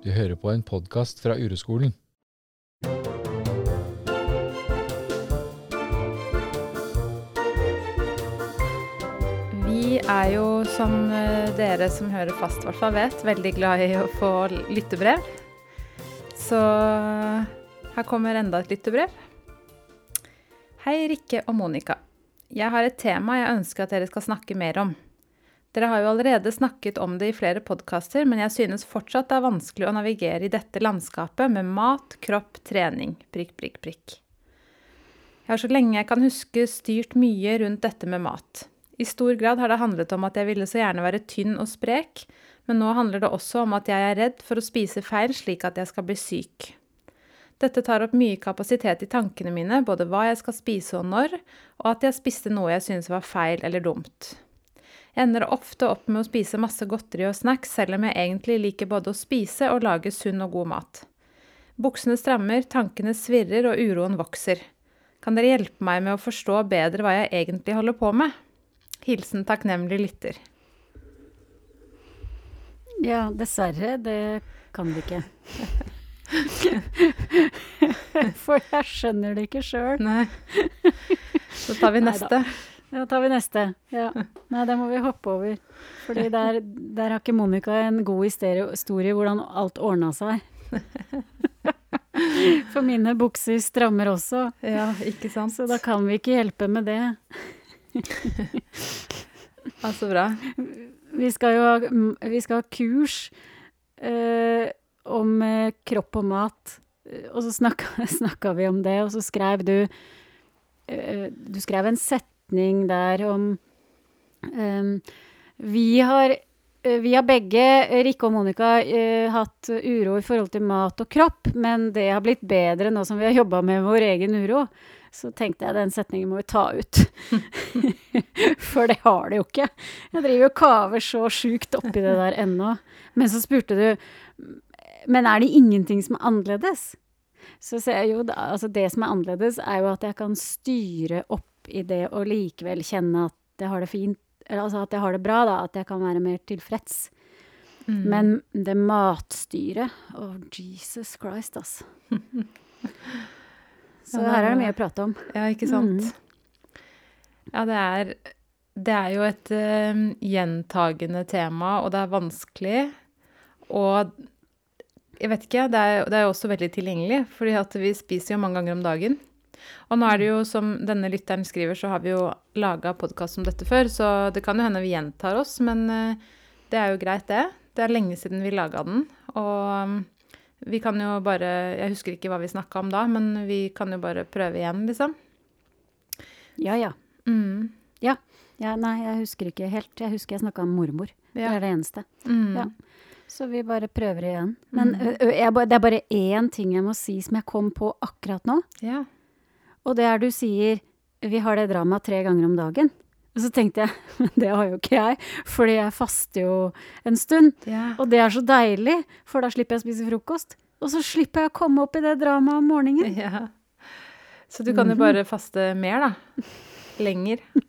Du hører på en podkast fra Ureskolen. Vi er jo, som eh, dere som hører fast, hvert fall vet, veldig glad i å få lyttebrev. Så her kommer enda et lyttebrev. Hei, Rikke og Monica. Jeg har et tema jeg ønsker at dere skal snakke mer om. Dere har jo allerede snakket om det i flere podkaster, men jeg synes fortsatt det er vanskelig å navigere i dette landskapet med mat, kropp, trening, prikk, prikk, prikk. Jeg har så lenge jeg kan huske styrt mye rundt dette med mat. I stor grad har det handlet om at jeg ville så gjerne være tynn og sprek, men nå handler det også om at jeg er redd for å spise feil slik at jeg skal bli syk. Dette tar opp mye kapasitet i tankene mine, både hva jeg skal spise og når, og at jeg spiste noe jeg synes var feil eller dumt. Jeg ender ofte opp med å spise masse godteri og snacks, selv om jeg egentlig liker både å spise og lage sunn og god mat. Buksene strammer, tankene svirrer og uroen vokser. Kan dere hjelpe meg med å forstå bedre hva jeg egentlig holder på med? Hilsen takknemlig lytter. Ja, dessverre. Det kan vi ikke. For jeg skjønner det ikke sjøl. Nei. Så tar vi Neida. Da tar vi neste. Ja. Nei, det må vi hoppe over. Fordi der, der har ikke Monica en god historie hvordan alt ordna seg. For mine bukser strammer også, Ja, ikke sant? så da kan vi ikke hjelpe med det. Ja, så bra. Vi skal jo ha, vi skal ha kurs eh, om eh, kropp og mat, og så snakka, snakka vi om det, og så skrev du eh, Du skrev en setning der om ehm, Vi har eh, vi har begge, Rikke og Monica, eh, hatt uro i forhold til mat og kropp, men det har blitt bedre nå som vi har jobba med vår egen uro. Så tenkte jeg den setningen må vi ta ut. For det har det jo ikke. Jeg driver og kaver så sjukt oppi det der ennå. Men så spurte du Men er det ingenting som er annerledes? Så ser jeg jo altså det som er annerledes, er jo at jeg kan styre opp i det å likevel kjenne at jeg har det fint. Eller altså at jeg har det bra, da. At jeg kan være mer tilfreds. Mm. Men det matstyret Å, Jesus Christ, altså. Så her er det mye å prate om. Ja, ikke sant? Mm. Ja, det er, det er jo et uh, gjentagende tema, og det er vanskelig. Og jeg vet ikke, det er, det er jo også veldig tilgjengelig, fordi vi spiser jo mange ganger om dagen. Og nå er det jo, som denne lytteren skriver, så har vi jo laga podkast om dette før, så det kan jo hende vi gjentar oss, men eh, det er jo greit, det. Det er lenge siden vi laga den, og mm, vi kan jo bare Jeg husker ikke hva vi snakka om da, men vi kan jo bare prøve igjen, liksom. Ja, ja. Mm. ja. Nei, jeg husker ikke helt. Jeg husker jeg snakka om mormor. Det er det eneste. Mm. Ja. Så vi bare prøver igjen. Men ø, ø, jeg, det er bare én ting jeg må si som jeg kom på akkurat nå. Ja. Og det er du sier vi har det dramaet tre ganger om dagen. Og så tenkte jeg men det har jo ikke jeg, fordi jeg faster jo en stund. Ja. Og det er så deilig, for da slipper jeg å spise frokost. Og så slipper jeg å komme opp i det dramaet om morgenen. ja. Så du kan jo Mhm. bare faste mer, da. Lenger.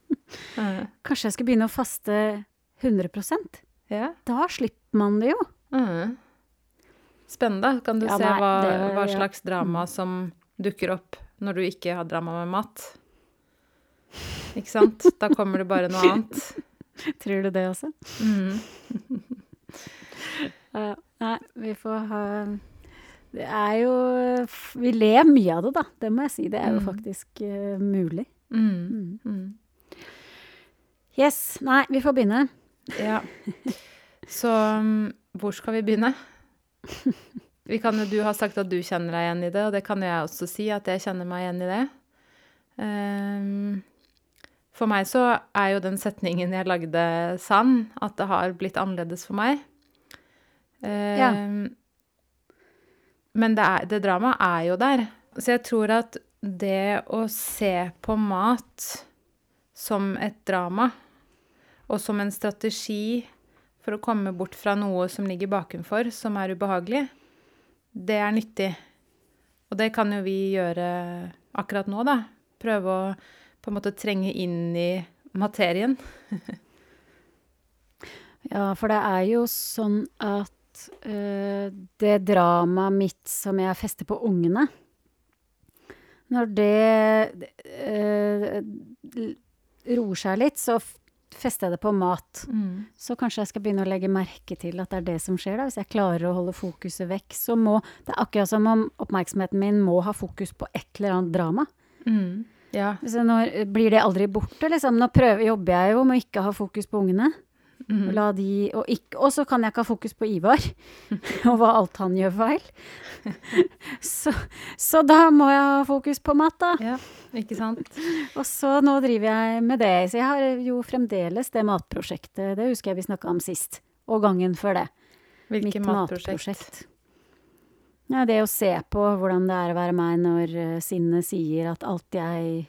Ja. Kanskje jeg skal begynne å faste 100% ja. Da slipper man det jo. Mm. Spennende. Kan du Ja, se nei, hva, det- hva slags drama som dukker opp når du ikke har drama med mat? Ikke sant? Da kommer det bare noe annet. Tror du det også? Mm. uh, nei, vi får ha Det er jo Vi ler mye av det, da. Det må jeg si. Det er jo Mm. faktisk uh, mulig. Mm. Mm. Mm. Yes. Nei, vi får begynne. Ja. Så mm, hvor skal vi begynne? Vi kan du har sagt at du kjenner deg igjen i det, og det kan jo jeg også si, at jeg kjenner meg igjen i det. Ehm, for meg så er jo den setningen jeg lagde sann, at det har blitt annerledes for meg. Ja. Men det, er, det dramaet er jo der. Så jeg tror at det å se på mat som et drama, og som en strategi for å komme bort fra noe som ligger bakenfor, som er ubehagelig, det er nyttig. Og det kan jo vi gjøre akkurat nå, da. Prøve å på en måte trenge inn i materien. Ja, for det er jo sånn at uh, det dramaet mitt som jeg fester på ungene Når det uh, roer seg litt, så fester jeg det på mat. Mm. Så kanskje jeg skal begynne å legge merke til at det er det som skjer, da. Hvis jeg klarer å holde fokuset vekk, så må Det er akkurat som om oppmerksomheten min må ha fokus på et eller annet drama. Mm. Ja. Så når, blir det aldri borte, liksom? Nå prøver, jobber jeg jo med å ikke ha fokus på ungene. Mm. La de, og, ikke, og så kan jeg ikke ha fokus på Ivar, og hva alt han gjør feil. Så, så da må jeg ha fokus på mat, da. ja. Ikke sant? Og så nå driver jeg med det. Så jeg har jo fremdeles det matprosjektet. Det husker jeg vi snakka om sist. Og gangen før det. Hvilket Mitt matprosjekt? matprosjekt. Ja, det å se på hvordan det er å være meg når eh, sinnet sier at alt jeg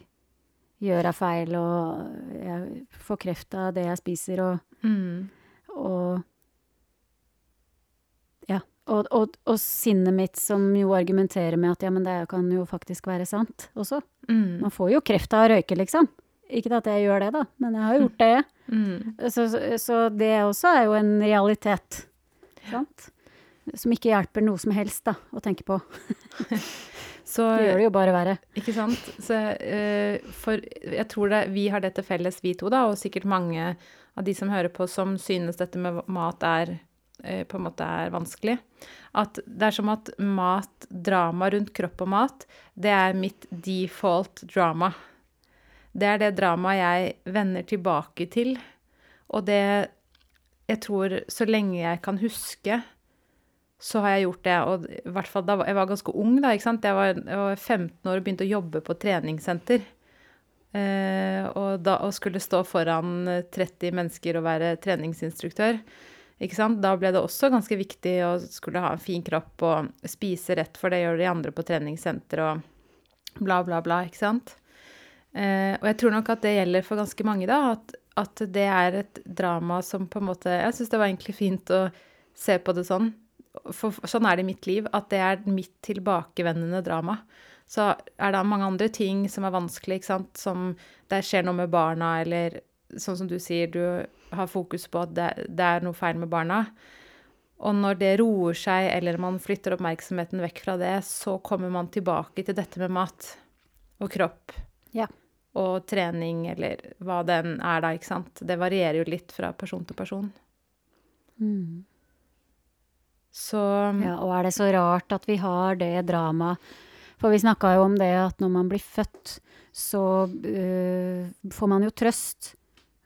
gjør jeg feil, og jeg får kreft av det jeg spiser, og Mm. og ja. Og, og, og sinnet mitt som jo argumenterer med at ja, men det kan jo faktisk være sant også. Mm. Man får jo kreft av å røyke, liksom. Ikke at jeg gjør det, da, men jeg har gjort det. Mm. Så, så, så det også er jo en realitet. Sant? Som ikke hjelper noe som helst, da, å tenke på. Så Det gjør det jo bare verre. Ikke sant. Så, eh, for jeg tror det, vi har det til felles, vi to, da, og sikkert mange av de som hører på, som synes dette med mat er eh, på en måte er vanskelig. At det er som at mat, drama rundt kropp og mat, det er mitt default drama. Det er det dramaet jeg vender tilbake til. Og det Jeg tror så lenge jeg kan huske, så har jeg gjort det. Og i hvert fall da jeg var ganske ung, da. ikke sant? Jeg var, jeg var 15 år og begynte å jobbe på treningssenter. Eh, og, da, å skulle stå foran eh, 30 mennesker og være treningsinstruktør. Ikke sant? Da ble det også ganske viktig å skulle ha en fin kropp og spise rett, for det gjør de andre på treningssenter og bla, bla, bla. Ikke sant? Eh, og jeg tror nok at det gjelder for ganske mange, da. At, at det er et drama som på en måte Jeg syns det var egentlig fint å se på det sånn. For sånn er det i mitt liv, at det er mitt tilbakevendende drama. Så er det mange andre ting som er vanskelig, ikke sant. Som det skjer noe med barna, eller sånn som du sier, du har fokus på at det, det er noe feil med barna. Og når det roer seg, eller man flytter oppmerksomheten vekk fra det, så kommer man tilbake til dette med mat og kropp Ja. og trening, eller hva den er da, ikke sant. Det varierer jo litt fra person til person. Mm. Så Ja, og er det så rart at vi har det dramaet? For vi snakka jo om det at når man blir født, så øh, får man jo trøst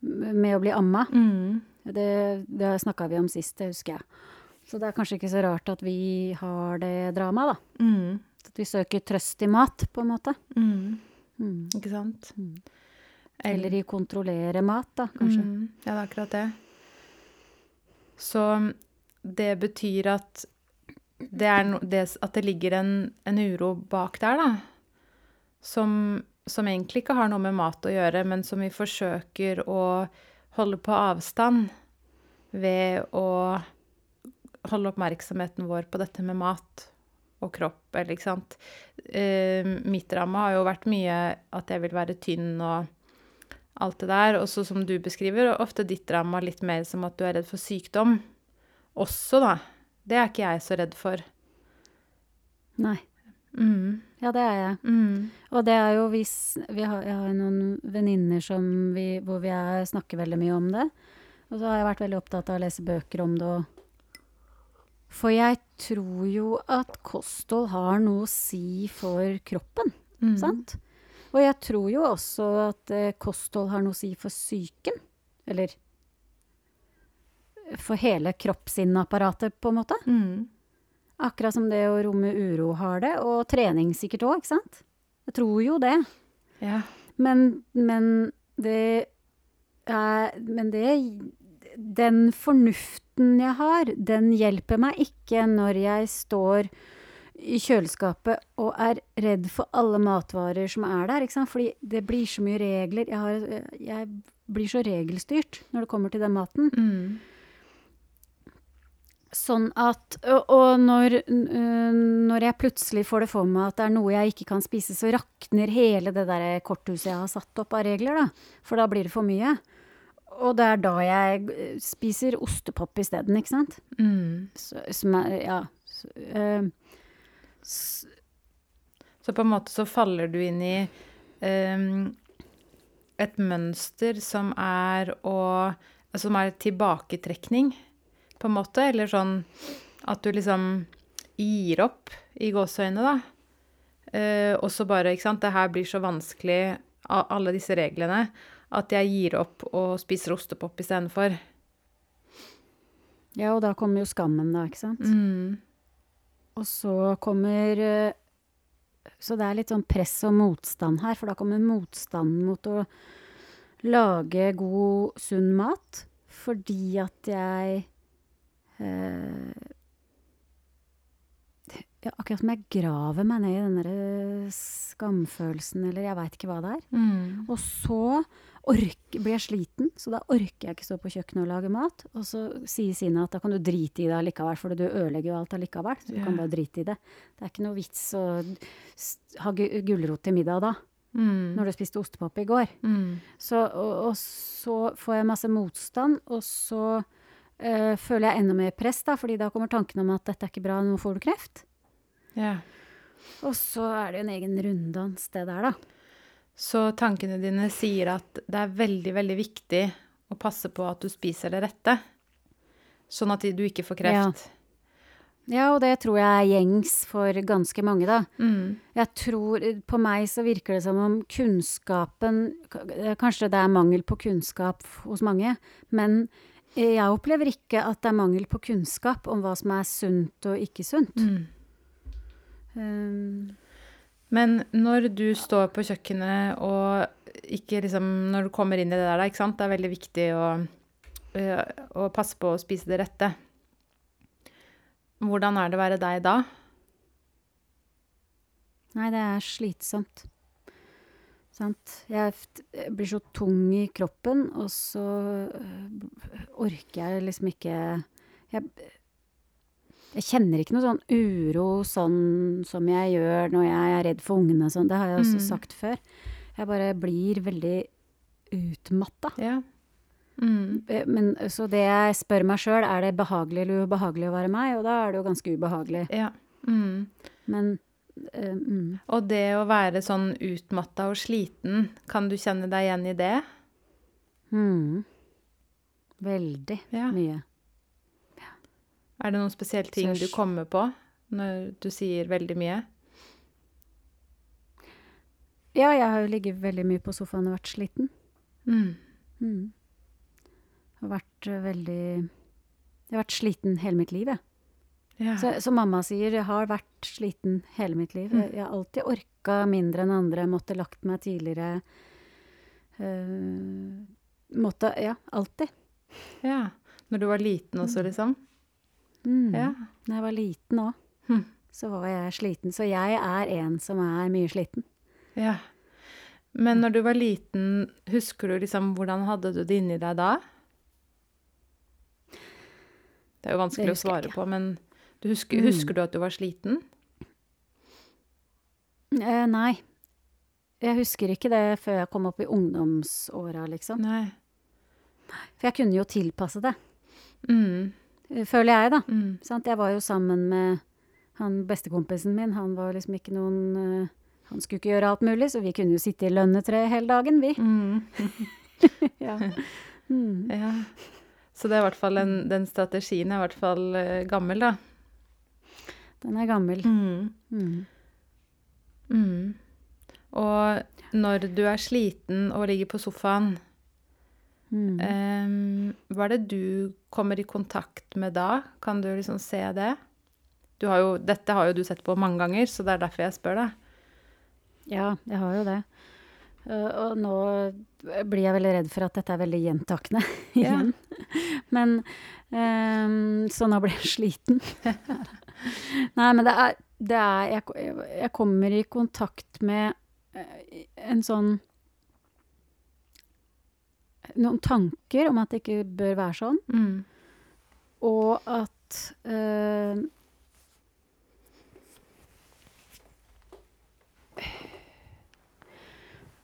med å bli amma. mm, Det, det snakka vi om sist, det husker jeg. Så det er kanskje ikke så rart at vi har det dramaet, da. mm, At vi søker trøst i mat, på en måte. mm, Mm. ikke sant? Mm. Eller i kontrollere mat, da, kanskje. Mm, ja, det er akkurat det. Så det betyr at det, no, det, at det ligger en, en uro bak der, da. Som, som egentlig ikke har noe med mat å gjøre, men som vi forsøker å holde på avstand ved å holde oppmerksomheten vår på dette med mat og kropp, eller ikke sant. Uh, mitt ramme har jo vært mye at jeg vil være tynn og alt det der. Og så som du beskriver, ofte ditt drama litt mer som at du er redd for sykdom. Også, da. Det er ikke jeg så redd for. Nei. Mm. Ja, det er jeg. Mm. Og det er jo hvis vi har, Jeg har noen venninner hvor vi er, snakker veldig mye om det. Og så har jeg vært veldig opptatt av å lese bøker om det og For jeg tror jo at kosthold har noe å si for kroppen, Mm. sant? Og jeg tror jo også at eh, kosthold har noe å si for psyken. Eller for hele kroppsinneapparatet, på en måte. Mm. Akkurat som det å romme uro har det, og trening sikkert òg, ikke sant? Jeg tror jo det. Ja. Men, men det er Men det Den fornuften jeg har, den hjelper meg ikke når jeg står i kjøleskapet og er redd for alle matvarer som er der, ikke sant? Fordi det blir så mye regler. Jeg, har, jeg blir så regelstyrt når det kommer til den maten. Mm. Sånn at Og, og når, når jeg plutselig får det for meg at det er noe jeg ikke kan spise, så rakner hele det der korthuset jeg har satt opp av regler, da. For da blir det for mye. og det er da jeg eh, spiser ostepop isteden, ikke sant? Mm. Så, som er Ja. Så, øh, så, Så på en måte så faller du inn i øh, et mønster som er å Som er tilbaketrekning, på en måte. Eller sånn at du liksom gir opp, i gåseøynene, da. Uh, og så bare, ikke sant, det her blir så vanskelig, alle disse reglene, at jeg gir opp og spiser ostepop istedenfor. ja, og da kommer jo skammen, da, ikke sant? Mm. Og så kommer eh, Så det er litt sånn press og motstand her, for da kommer motstanden mot å lage god, sunn mat. Fordi at jeg ja, Akkurat som jeg graver meg ned i den derre skamfølelsen, eller jeg veit ikke hva det er. Mm. Og så ork, blir jeg sliten, så da orker jeg ikke stå på kjøkkenet og lage mat. Og så sier Sina at da kan du drite i det allikevel, for du ødelegger jo alt allikevel. Så du yeah. kan bare drite i det. Det er ikke noe vits å ha gu- gulrot til middag da, Mm. når du spiste ostepop i går. Mm. Så, og, og så får jeg masse motstand, og så eh, føler jeg enda mer press, da, fordi da kommer tanken om at dette er ikke bra, nå får du kreft. Ja. Og så er det jo en egen runddans, det der, da. Så tankene dine sier at det er veldig, veldig viktig å passe på at du spiser det rette, sånn at du ikke får kreft. Ja, og det tror jeg er gjengs for ganske mange, da. Mm. Jeg tror På meg så virker det som om kunnskapen Kanskje det er mangel på kunnskap hos mange, men jeg opplever ikke at det er mangel på kunnskap om hva som er sunt og ikke sunt. Mm. Um, Men når du står på kjøkkenet og ikke liksom Når du kommer inn i det der, ikke sant, det er veldig viktig å, øh, å passe på å spise det rette. Hvordan er det å være deg da? nei, det er slitsomt. Sant? Jeg blir så tung i kroppen, og så øh, orker jeg liksom ikke jeg, jeg kjenner ikke noe sånn uro sånn som jeg gjør når jeg er redd for ungene sånn. Det har jeg også Mm. sagt før. Jeg bare blir veldig utmatta. Ja. Mm. Eh, Men så det jeg spør meg sjøl, er det behagelig eller ubehagelig å være meg? Og da er det jo ganske ubehagelig. Ja. Mm. Men eh, mm. Og det å være sånn utmatta og sliten, kan du kjenne deg igjen i det? Mm. Veldig Ja. mye. Er det noen spesielle ting du kommer på når du sier veldig mye? Ja, jeg har jo ligget veldig mye på sofaen og vært sliten. Mm. Mm. Har vært eh, veldig Jeg har vært sliten hele mitt liv, jeg. Ja. Så, som mamma sier, jeg har vært sliten hele mitt liv. Mm. Jeg, jeg har alltid orka mindre enn andre, måtte lagt meg tidligere. Uh, måtte Ja, alltid. ja. Når du var liten også, liksom? Mm. Ja. Når jeg var liten òg, Hm. så var jeg sliten. Så jeg er en som er mye sliten. ja. Men når du var liten, husker du liksom hvordan hadde du det inni deg da? Det er jo vanskelig å svare på, men du husker, Mm. husker du at du var sliten? Eh, nei. Jeg husker ikke det før jeg kom opp i ungdomsåra, liksom. Nei. For jeg kunne jo tilpasse det, Mm. eh, føler jeg, da. Mm. Sant? Jeg var jo sammen med han bestekompisen min. Han var liksom ikke noen eh, Han skulle ikke gjøre alt mulig, så vi kunne jo sitte i lønnetreet hele dagen, vi. Mm. Ja. Mm. Ja. Så det er i hvert fall en, den strategien er i hvert fall eh, gammel, da. Den er gammel. Mm. Mm. Mm. Og når du er sliten og ligger på sofaen, Mm. um, hva er det du kommer i kontakt med da? Kan du liksom se det? Du har jo, dette har jo du sett på mange ganger, så det er derfor jeg spør deg. Ja, jeg har jo det. Eh, og nå blir jeg veldig redd for at dette er veldig gjentakende Ja. igjen. Men um, Så nå ble jeg sliten. Nei, men det er, det er jeg, jeg kommer i kontakt med eh, en sånn Noen tanker om at det ikke bør være sånn, Mm. og at øh,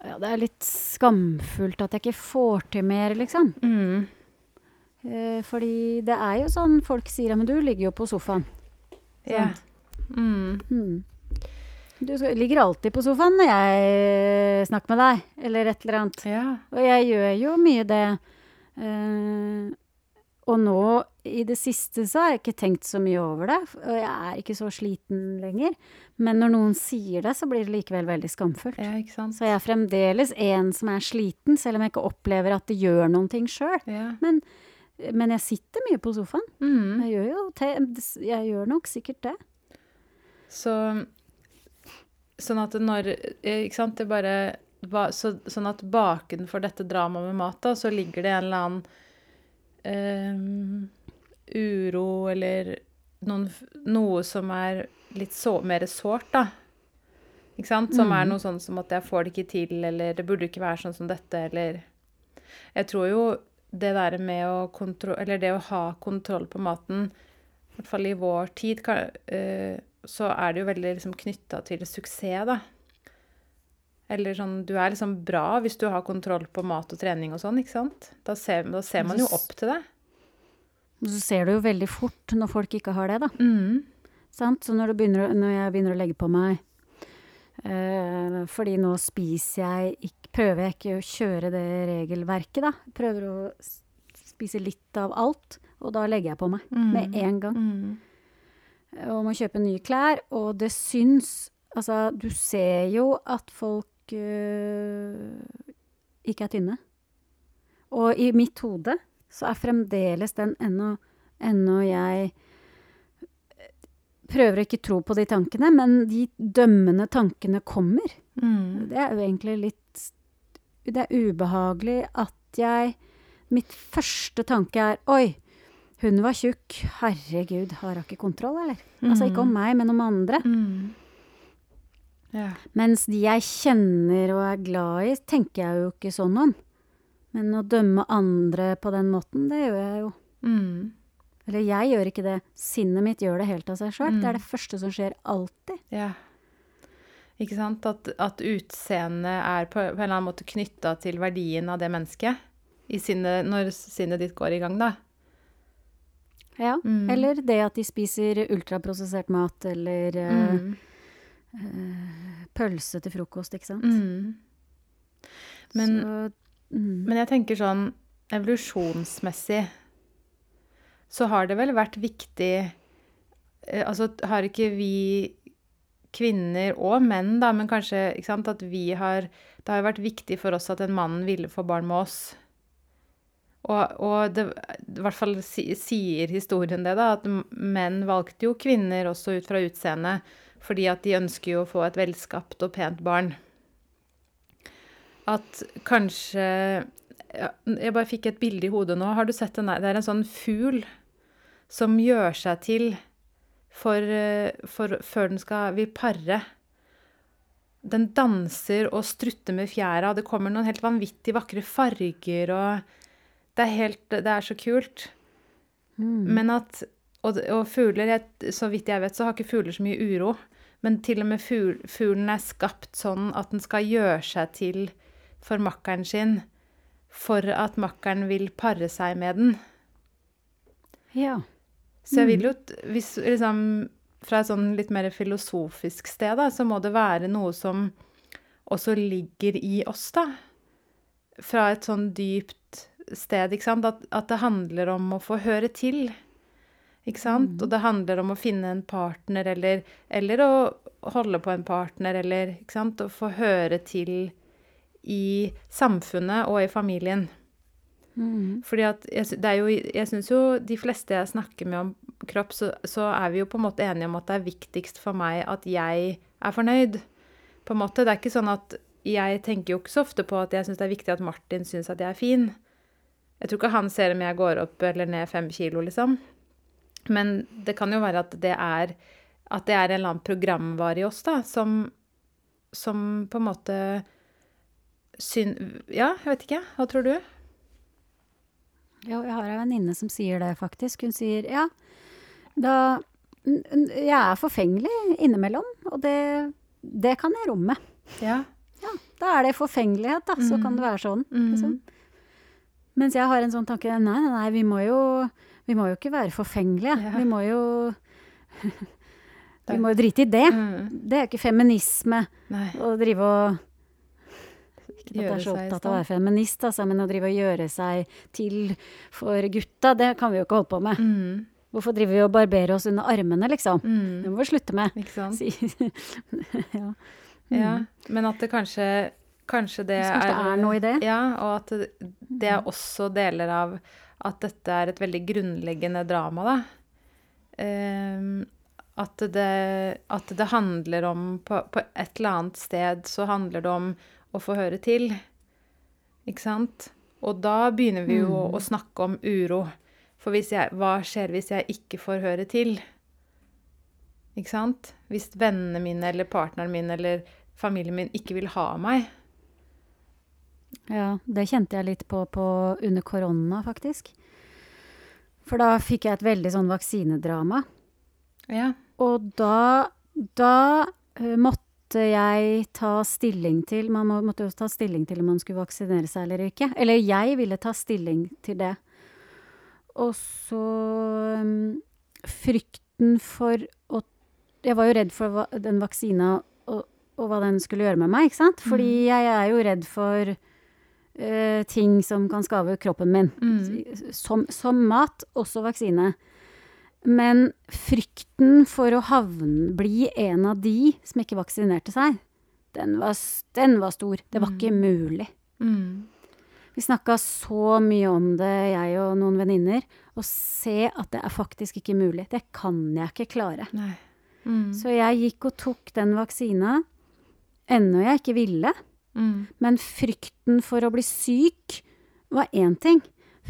Ja, det er litt skamfullt at jeg ikke får til mer, liksom. Mm. Eh, fordi det er jo sånn folk sier ja, men du ligger jo på sofaen. Ja. Mm. Mm. Du ligger alltid på sofaen når jeg snakker med deg, eller et eller annet. ja. Og jeg gjør jo mye det. Uh, og nå i det siste så har jeg ikke tenkt så mye over det, og jeg er ikke så sliten lenger. Men når noen sier det, så blir det likevel veldig skamfullt. ja. Så jeg er fremdeles en som er sliten, selv om jeg ikke opplever at det gjør noen ting sjøl. Ja. Men, men jeg sitter mye på sofaen. Mm. Jeg gjør jo te jeg gjør nok sikkert det. Så Sånn at når eh, Ikke sant, det bare så, Sånn at bakenfor dette dramaet med mat, da, så ligger det en eller annen eh, uro eller noen, noe som er litt så, mer sårt, da. Ikke sant? Som er Mhm. noe sånn som at jeg får det ikke til, eller det burde ikke være sånn som dette, eller Jeg tror jo det der med å kontro... Eller det å ha kontroll på maten, i hvert fall i vår tid, kan, uh, så er det jo veldig liksom knytta til suksess, da. Eller sånn Du er liksom bra hvis du har kontroll på mat og trening og sånn, ikke sant? Da ser, da ser man jo opp til det. Så ser du jo veldig fort når folk ikke har det, da. Mm. Sant? Så når, du begynner, når jeg begynner å legge på meg eh, Fordi nå spiser jeg ikk- Prøver jeg ikke å kjøre det regelverket, da. Prøver å spise litt av alt. Og da legger jeg på meg med en gang. Mm. Og må kjøpe nye klær. Og det syns Altså, du ser jo at folk øh, ikke er tynne. Og i mitt hode så er fremdeles den ennå Ennå jeg prøver å ikke tro på de tankene, men de dømmende tankene kommer. Mm. Det er jo egentlig litt Det er ubehagelig at jeg Mitt første tanke er Oi, hun var tjukk. Herregud, har hun ikke kontroll, eller? Altså ikke om meg, men om andre. Mm. Yeah. Mens de jeg kjenner og er glad i, tenker jeg jo ikke sånn om. Men å dømme andre på den måten, det gjør jeg jo. Mm. Eller jeg gjør ikke det. Sinnet mitt gjør det helt av seg sjøl. Mm. Det er det første som skjer alltid. Ja. Ikke sant? At, at utseendet er på, på en eller annen måte knytta til verdien av det mennesket. I sinnet, når sinnet ditt går i gang, da. Ja. Mm. Eller det at de spiser ultraprosessert mat, eller eh, uh, pølse til frokost, ikke sant. Mm. Men- Så, mm. Men jeg tenker sånn evolusjonsmessig så har det vel vært viktig eh, Altså har ikke vi kvinner og menn, da, men kanskje sant, at vi har Det har jo vært viktig for oss at en mann ville få barn med oss. Og, og det, i hvert fall sier historien det, da, at menn valgte jo kvinner også ut fra utseendet, fordi at de ønsker jo å få et velskapt og pent barn. At kanskje ja, Jeg bare fikk et bilde i hodet nå. Har du sett den der? Det er en sånn fugl som gjør seg til for, eh, for før den skal vil pare. Den danser og strutter med fjæra, det kommer noen helt vanvittig vakre farger, og det er helt Det er så kult. Mm. Men at Og, og fugler, jeg, så vidt jeg vet, så har ikke fugler så mye uro. Men til og med fugl, fuglen er skapt sånn at den skal gjøre seg til for makkeren sin for at makkeren vil pare seg med den. Ja. Så jeg vil jo hvis, liksom, Fra et sånn litt mer filosofisk sted, da, så må det være noe som også ligger i oss, da. Fra et sånn dypt sted, ikke sant. At, at det handler om å få høre til. Ikke sant? Og det handler om å finne en partner, eller, eller å holde på en partner, eller ikke sant? Å få høre til i samfunnet og i familien. Mm. Fordi at jeg, det jo, jeg syns jo de fleste jeg snakker med om kropp, så, så er vi jo på en måte enige om at det er viktigst for meg at jeg er fornøyd. På en måte. Det er ikke sånn at jeg tenker jo ikke så ofte på at jeg syns det er viktig at Martin syns at jeg er fin. Jeg tror ikke han ser om jeg går opp eller ned fem kilo, liksom. Men det kan jo være at det er at det er en eller annen programvare i oss, da, som, som på en måte syn... Ja, jeg vet ikke. Hva tror du? Ja, jeg har ei venninne som sier det, faktisk. Hun sier ja, da Jeg er forfengelig innimellom, og det, det kan jeg romme. Ja. Ja, Da er det forfengelighet, da. Så kan det være sånn. Liksom. Mens jeg har en sånn tanke Nei, nei, nei, vi må jo, vi må jo ikke være forfengelige. Ja. Vi må jo Vi må jo drite i det. Mm. Det er jo ikke feminisme Nei. å drive og Ikke at jeg er så opptatt av å være feminist, altså, men å drive og gjøre seg til for gutta, det kan vi jo ikke holde på med. Mm. Hvorfor driver vi og barberer oss under armene, liksom? Det Mm. må vi slutte med. Ikke sant? Si. ja. Ja. Men at det kanskje Kanskje det kanskje det er noe i det? Ja, og at det, det er også deler av at dette er et veldig grunnleggende drama, da. Um, at, det, at det handler om på, på et eller annet sted så handler det om å få høre til. Ikke sant? Og da begynner vi jo Mm. å snakke om uro. For hvis jeg, hva skjer hvis jeg ikke får høre til? Ikke sant? Hvis vennene mine eller partneren min eller familien min ikke vil ha meg. Ja, det kjente jeg litt på, på under korona, faktisk. For da fikk jeg et veldig sånn vaksinedrama. Ja. Og da, da eh, måtte jeg ta stilling til Man må, måtte jo ta stilling til om man skulle vaksinere seg eller ikke. Eller jeg ville ta stilling til det. Og så um, Frykten for å Jeg var jo redd for hva, den vaksina og, og hva den skulle gjøre med meg, ikke sant? Fordi jeg er jo redd for uh, ting som kan skade kroppen min. Mm. Som, som mat, også vaksine. Men frykten for å havne, bli en av de som ikke vaksinerte seg, den var, den var stor. Det var ikke mulig. Mm. Vi snakka så mye om det, jeg og noen venninner, og se at det er faktisk ikke mulig. Det kan jeg ikke klare. Mm. Så jeg gikk og tok den vaksina, ennå jeg ikke ville. Mm. Men frykten for å bli syk var én ting.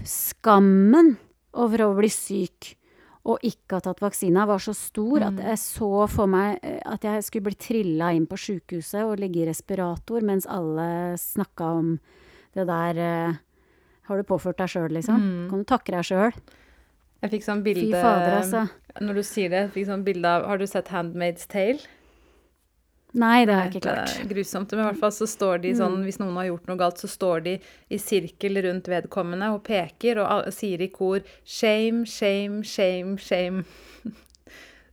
Skammen over å bli syk og ikke ha tatt vaksina var så stor at jeg så for meg eh, at jeg skulle bli trilla inn på sjukehuset og ligge i respirator mens alle snakka om det der eh, Har du påført deg sjøl, liksom? Mm. Kan du takke deg sjøl? Jeg fikk sånn Fy fader, altså. Når du sier det, jeg fikk sånn bilde av Har du sett 'Handmaid's Tale'? Nei, det har jeg ikke klart. Det er grusomt. Men i hvert fall så står de sånn, hvis noen har gjort noe galt, så står de i sirkel rundt vedkommende og peker og sier i kor 'shame, shame, shame, shame'.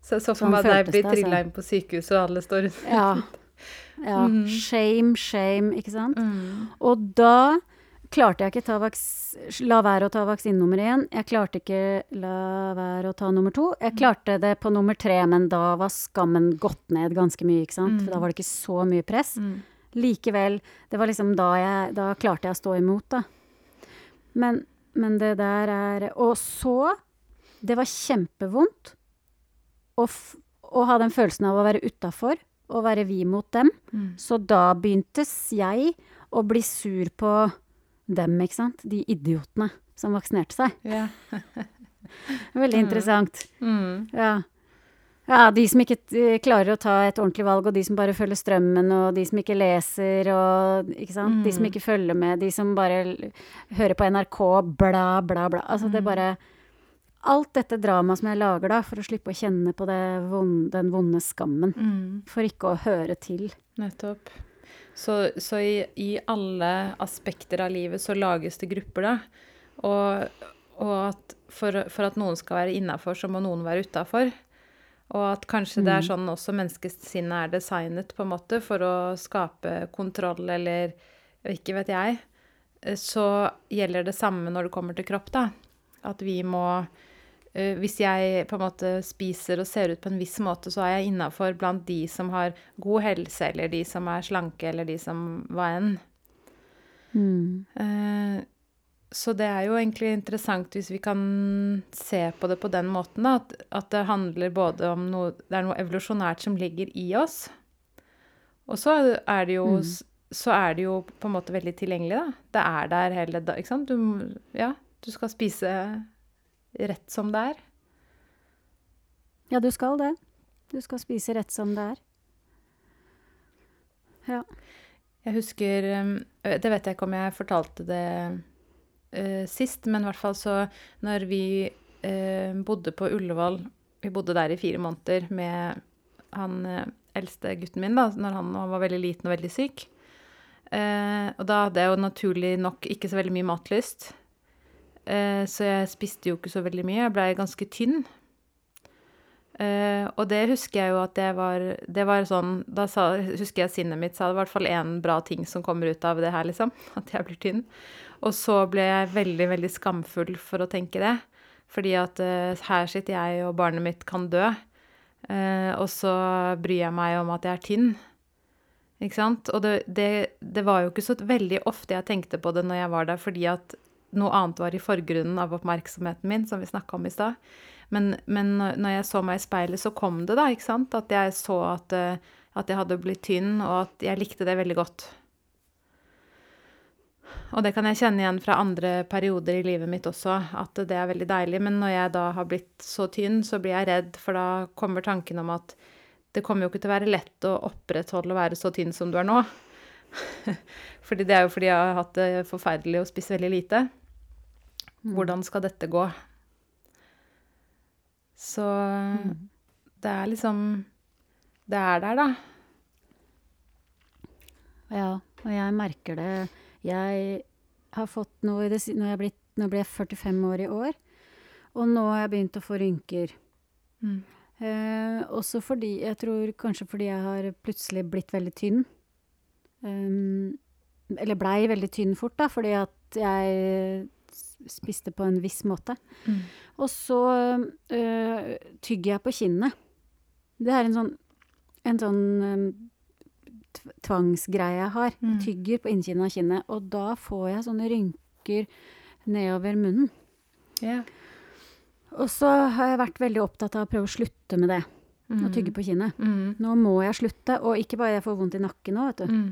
Så jeg så for meg at jeg blir altså. trilla inn på sykehuset, og alle står rundt. Ja. ja. Mm. Shame, shame, ikke sant? Og da klarte jeg ikke la være å ta vaksine nummer én. Jeg klarte ikke la være å ta nummer to. Jeg klarte det på nummer tre, men da var skammen gått ned ganske mye, ikke sant? For da var det ikke så mye press. Mm. Likevel, det var liksom da jeg Da klarte jeg å stå imot, da. Men, men det der er Og så Det var kjempevondt å, å ha den følelsen av å være utafor og være vi mot dem. Mm. Så da begynte jeg å bli sur på dem, ikke sant. De idiotene som vaksinerte seg. Ja. Veldig interessant. Mm. Ja. ja, de som ikke eh, klarer å ta et ordentlig valg, og de som bare følger strømmen, og de som ikke leser, og ikke sant. De som ikke følger med, de som bare hører på NRK, bla, bla, bla. Altså det bare Alt dette dramaet som jeg lager da, for å slippe å kjenne på det vond, den vonde skammen. Mm. For ikke å høre til. Nettopp. Så, så i, i alle aspekter av livet så lages det grupper, da. Og, og at for, for at noen skal være innafor, så må noen være utafor. Og at kanskje det er sånn også menneskesinnet er designet, på en måte, for å skape kontroll eller ikke vet jeg. Så gjelder det samme når det kommer til kropp, da. At vi må Hvis jeg på en måte spiser og ser ut på en viss måte, så er jeg innafor blant de som har god helse, eller de som er slanke, eller de som hva enn. Mm. Eh, så det er jo egentlig interessant hvis vi kan se på det på den måten, da. At, at det handler både om noe Det er noe evolusjonært som ligger i oss. Og så er det jo Så er det jo på en måte veldig tilgjengelig, da. Det er der hele da, Ikke sant? Du, ja, du skal spise rett som det er. Ja, du skal det. Du skal spise rett som det er. Ja. Jeg husker um, Det vet jeg ikke om jeg fortalte det uh, sist, men i hvert fall så når vi uh, bodde på Ullevål Vi bodde der i fire måneder med han uh, eldste gutten min, da, når han, han var veldig liten og veldig syk. Og da hadde jeg jo naturlig nok ikke så veldig mye matlyst. Eh, så jeg spiste jo ikke så veldig mye. Jeg blei ganske tynn. Eh, og det husker jeg jo at det var Det var sånn Da sa, husker jeg sinnet mitt sa det var i hvert fall én bra ting som kommer ut av det her, liksom. At jeg blir tynn. Og så ble jeg veldig, veldig skamfull for å tenke det. Fordi at eh, her sitter jeg, og barnet mitt kan dø. Og så bryr jeg meg om at jeg er tynn. Ikke sant? Og det, det, det var jo ikke så veldig ofte jeg tenkte på det når jeg var der, fordi at noe annet var i forgrunnen av oppmerksomheten min, som vi snakka om i stad. Men, men når jeg så meg i speilet, så kom det, da, ikke sant? At jeg så at, eh, at jeg hadde blitt tynn, og at jeg likte det veldig godt. Og det kan jeg kjenne igjen fra andre perioder i livet mitt også, at det er veldig deilig. Men når jeg da har blitt så tynn, så blir jeg redd, for da kommer tanken om at det kommer jo ikke til å være lett å opprettholde å være så tynn som du er nå. fordi det er jo fordi jeg har hatt det forferdelig og spist veldig lite. Mm. Hvordan skal dette gå? Så Mm. det er liksom Det er der, da. Ja, og jeg merker det. Jeg har fått noe i det Nå, ble jeg 45 år i år, og nå har jeg begynt å få rynker. Mm. Eh, også fordi Jeg tror kanskje fordi jeg har plutselig blitt veldig tynn. Um, eller blei veldig tynn fort, da, fordi at jeg spiste på en viss måte. Mm. Og så øh, tygger jeg på kinnet. Det er en sånn, en sånn øhm, tvangsgreie jeg har. Mm. Tygger på innsiden av kinnet. Og da får jeg sånne rynker nedover munnen. Yeah. Og så har jeg vært veldig opptatt av å prøve å slutte med det. Å tygge på kinnet. Mm. Nå må jeg slutte. Og ikke bare jeg får vondt i nakken nå, vet du. Mm.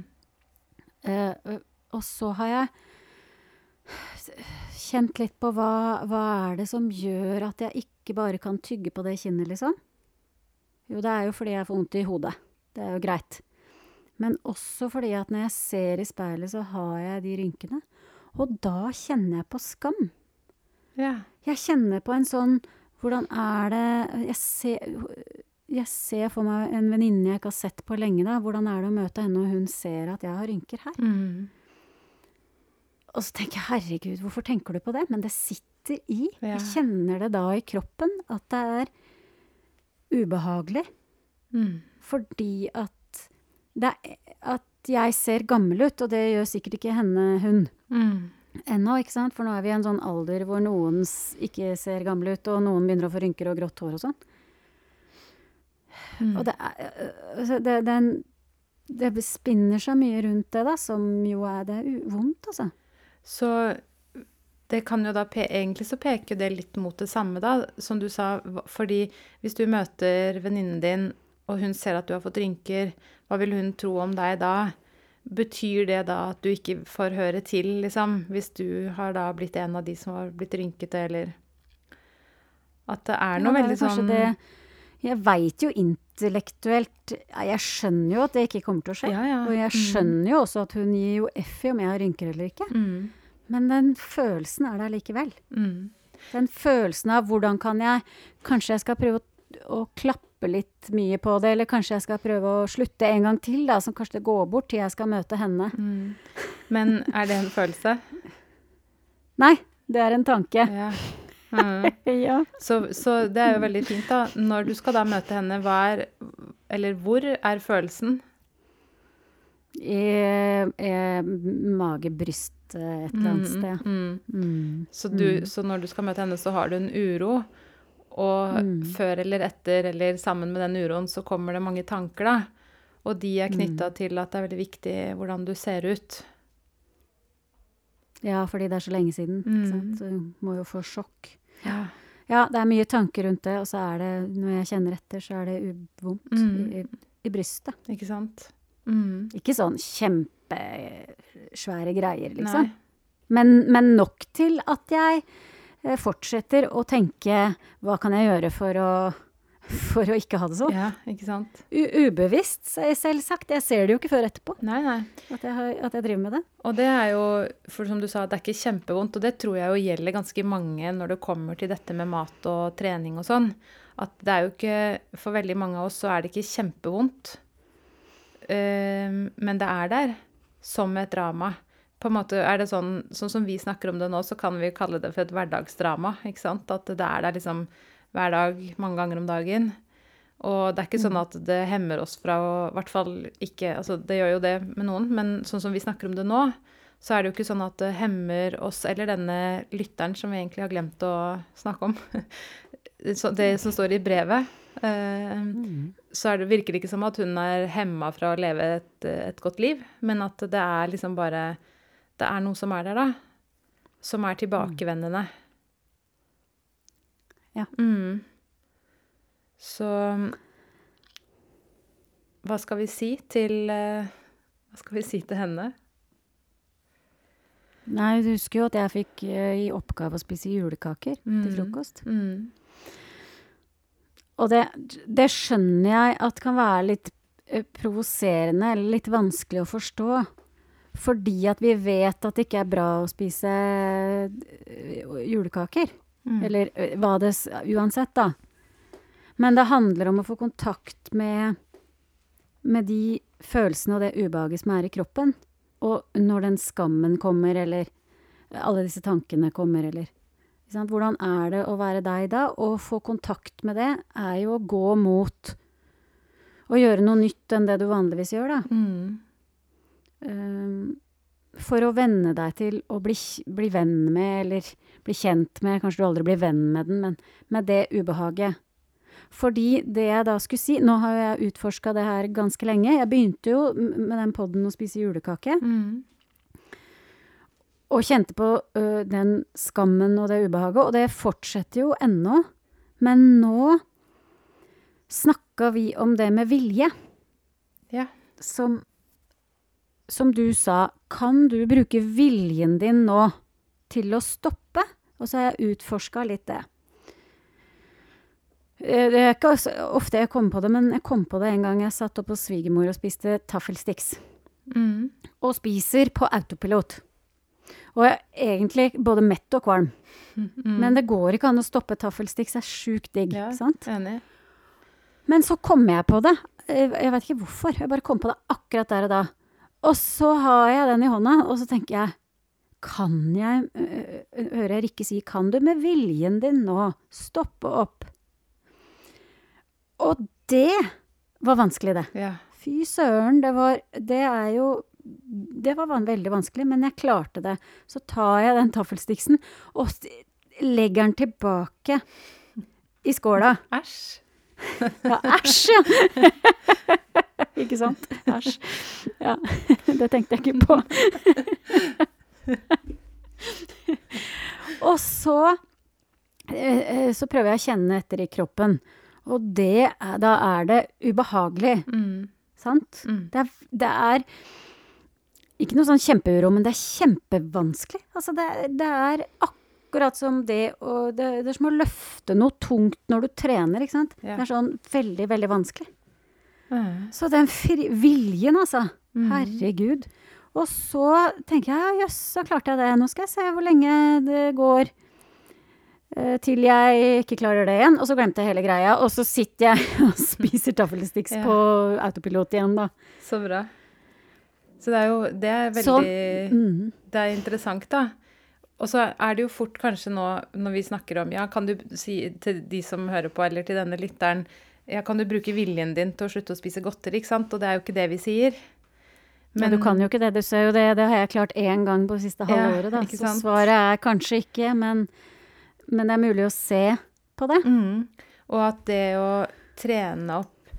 Eh, og så har jeg kjent litt på hva, hva er det som gjør at jeg ikke bare kan tygge på det kinnet, liksom? Jo, det er jo fordi jeg får vondt i hodet. Det er jo greit. Men også fordi at når jeg ser i speilet, så har jeg de rynkene. Og da kjenner jeg på skam. ja. Jeg kjenner på en sånn Hvordan er det Jeg ser, jeg ser for meg en venninne jeg ikke har sett på lenge. da. Hvordan er det å møte henne, og hun ser at jeg har rynker her? Mm. Og så tenker jeg herregud, hvorfor tenker du på det? Men det sitter i. Ja. Jeg kjenner det da i kroppen at det er ubehagelig. Mm. Fordi at, det at jeg ser gammel ut, og det gjør sikkert ikke henne, hun. Mm. Ennå, ikke sant? For nå er vi i en sånn alder hvor noen ikke ser gamle ut, og noen begynner å få rynker og grått hår og sånn. Mm. Og det er det, det, det spinner seg mye rundt det, da, som jo er Det vondt, altså. Så det kan jo da pe Egentlig så peker det litt mot det samme, da, som du sa. Fordi hvis du møter venninnen din, og hun ser at du har fått rynker, hva vil hun tro om deg da? Betyr det da at du ikke får høre til, liksom? Hvis du har da blitt en av de som har blitt rynkete, eller At det er noe Ja, det veldig sånn det, Jeg veit jo intellektuelt Jeg skjønner jo at det ikke kommer til å skje. Ja, ja. Og jeg Mm. skjønner jo også at hun gir jo F i om jeg har rynker eller ikke. mm, Men den følelsen er der likevel. mm, Den følelsen av hvordan kan jeg Kanskje jeg skal prøve å, å klappe litt mye på det, eller kanskje jeg skal prøve å slutte en gang til, da, så kanskje det går bort til jeg skal møte henne. mm. Men er det en følelse? Nei, det er en tanke. Ja. Mm. Ja. Så, så det er jo veldig fint, da. Når du skal da møte henne, hva er Eller hvor er følelsen? I, i mage, bryst, eh, et eller annet Mm, sted. mm. Mm. Så, du, så når du skal møte henne, så har du en uro. Og Mm. før eller etter, eller sammen med den uroen, så kommer det mange tanker, da. Og de er Mm. knytta til at det er veldig viktig hvordan du ser ut. Ja, fordi det er så lenge siden. Mm. Så du må jo få sjokk. Ja. Ja, det er mye tanker rundt det, og så er det, når jeg kjenner etter, så er det vondt Mm. i, i brystet. Ikke sant? Mm. Ikke sånn kjempesvære greier, liksom. Men, men nok til at jeg eh, fortsetter å tenke hva kan jeg gjøre for å, for å ikke ha det sånn? Ja, ikke sant? U ubevisst, selvsagt. Jeg ser det jo ikke før etterpå Nei, nei. at jeg, har, at jeg driver med det. Og det er jo, for som du sa, det er ikke kjempevondt, og det tror jeg jo gjelder ganske mange når det kommer til dette med mat og trening og sånn. At det er jo ikke For veldig mange av oss så er det ikke kjempevondt. Uh, men det er der. som et drama. På en måte er det sånn, sånn som vi snakker om det nå, så kan vi kalle det for et hverdagsdrama. ikke sant? At det er der liksom hver dag, mange ganger om dagen. Og det er ikke sånn at det hemmer oss fra å I hvert fall ikke Altså, det gjør jo det med noen, men sånn som vi snakker om det nå, så er det jo ikke sånn at det hemmer oss eller denne lytteren som vi egentlig har glemt å snakke om. Det som står i brevet. Eh, så er det, virker det ikke som at hun er hemma fra å leve et, et godt liv, men at det er liksom bare Det er noe som er der, da. Som er tilbakevendende. Ja. Mm. Så hva skal vi si til eh, Hva skal vi si til henne? Nei, du husker jo at jeg fikk eh, i oppgave å spise julekaker til Mm. frokost. Mm. Og det, det skjønner jeg at kan være litt eh, provoserende eller litt vanskelig å forstå. Fordi at vi vet at det ikke er bra å spise julekaker. Mm. Eller hva det Uansett, da. Men det handler om å få kontakt med, med de følelsene og det ubehaget som er i kroppen. Og når den skammen kommer, eller alle disse tankene kommer, eller? Hvordan er det å være deg da? Å få kontakt med det er jo å gå mot å gjøre noe nytt enn det du vanligvis gjør, da. Mm. Um, for å venne deg til å bli, bli venn med, eller bli kjent med, kanskje du aldri blir venn med den, men med det ubehaget. Fordi det jeg da skulle si Nå har jo jeg utforska det her ganske lenge. Jeg begynte jo med den podden å spise julekake, Mm. og kjente på ø, den skammen og det ubehaget, og det fortsetter jo ennå. Men nå snakka vi om det med vilje. Ja. som, som du sa, kan du bruke viljen din nå til å stoppe? Og så har jeg utforska litt det. Eh, Det er ikke ofte jeg kommer på det, men jeg kom på det en gang jeg satt oppe hos svigermor og spiste taffelsticks. Mm. Og spiser på autopilot. Og jeg er egentlig både mett og kvalm. Mm. Men det går ikke an å stoppe taffelsticks. Det er sjukt digg. Ja, sant? Enig. Men så kom jeg på det. Eh, Jeg vet ikke hvorfor. Jeg bare kom på det akkurat der og da. Og så har jeg den i hånda, og så tenker jeg Kan jeg Hører jeg Rikke si Kan du med viljen din nå stoppe opp? Og det var vanskelig, det. Ja. Fy søren, det var Det er jo Det var veldig vanskelig, men jeg klarte det. Så tar jeg den taffelstiksen og legger den tilbake i skåla. Æsj. Ja, æsj, ja! ikke sant? Æsj. Ja, det tenkte jeg ikke på. og så eh, eh, så prøver jeg å kjenne etter i kroppen. Og det da er det ubehagelig, Mm. sant? Mm. Det er, det er ikke noe sånn kjempeuro, men det er kjempevanskelig. Altså det, det er akkurat som det å det, det er som å løfte noe tungt når du trener, ikke sant? Ja. Det er sånn veldig, veldig vanskelig. Mm. Så den viljen, altså. Mm. Herregud. Og så tenker jeg, ja, jøss, så klarte jeg det. Nå skal jeg se hvor lenge det går eh, til jeg ikke klarer det igjen. Og så glemte jeg hele greia, og så sitter jeg og spiser taffelsticks Ja. på autopilot igjen, da. Så bra. Så det er jo Det er veldig Så- Mm. Det er interessant, da. Og så er det jo fort kanskje nå når vi snakker om Ja, kan du si til de som hører på, eller til denne lytteren Ja, kan du bruke viljen din til å slutte å spise godteri, ikke sant? Og det er jo ikke det vi sier. Men du kan jo ikke det, du ser jo det. Det har jeg klart én gang på det siste Ja, halvåret, ikke Så svaret er kanskje ikke, men, men det er mulig å se på det. Mm. Og at det å trene opp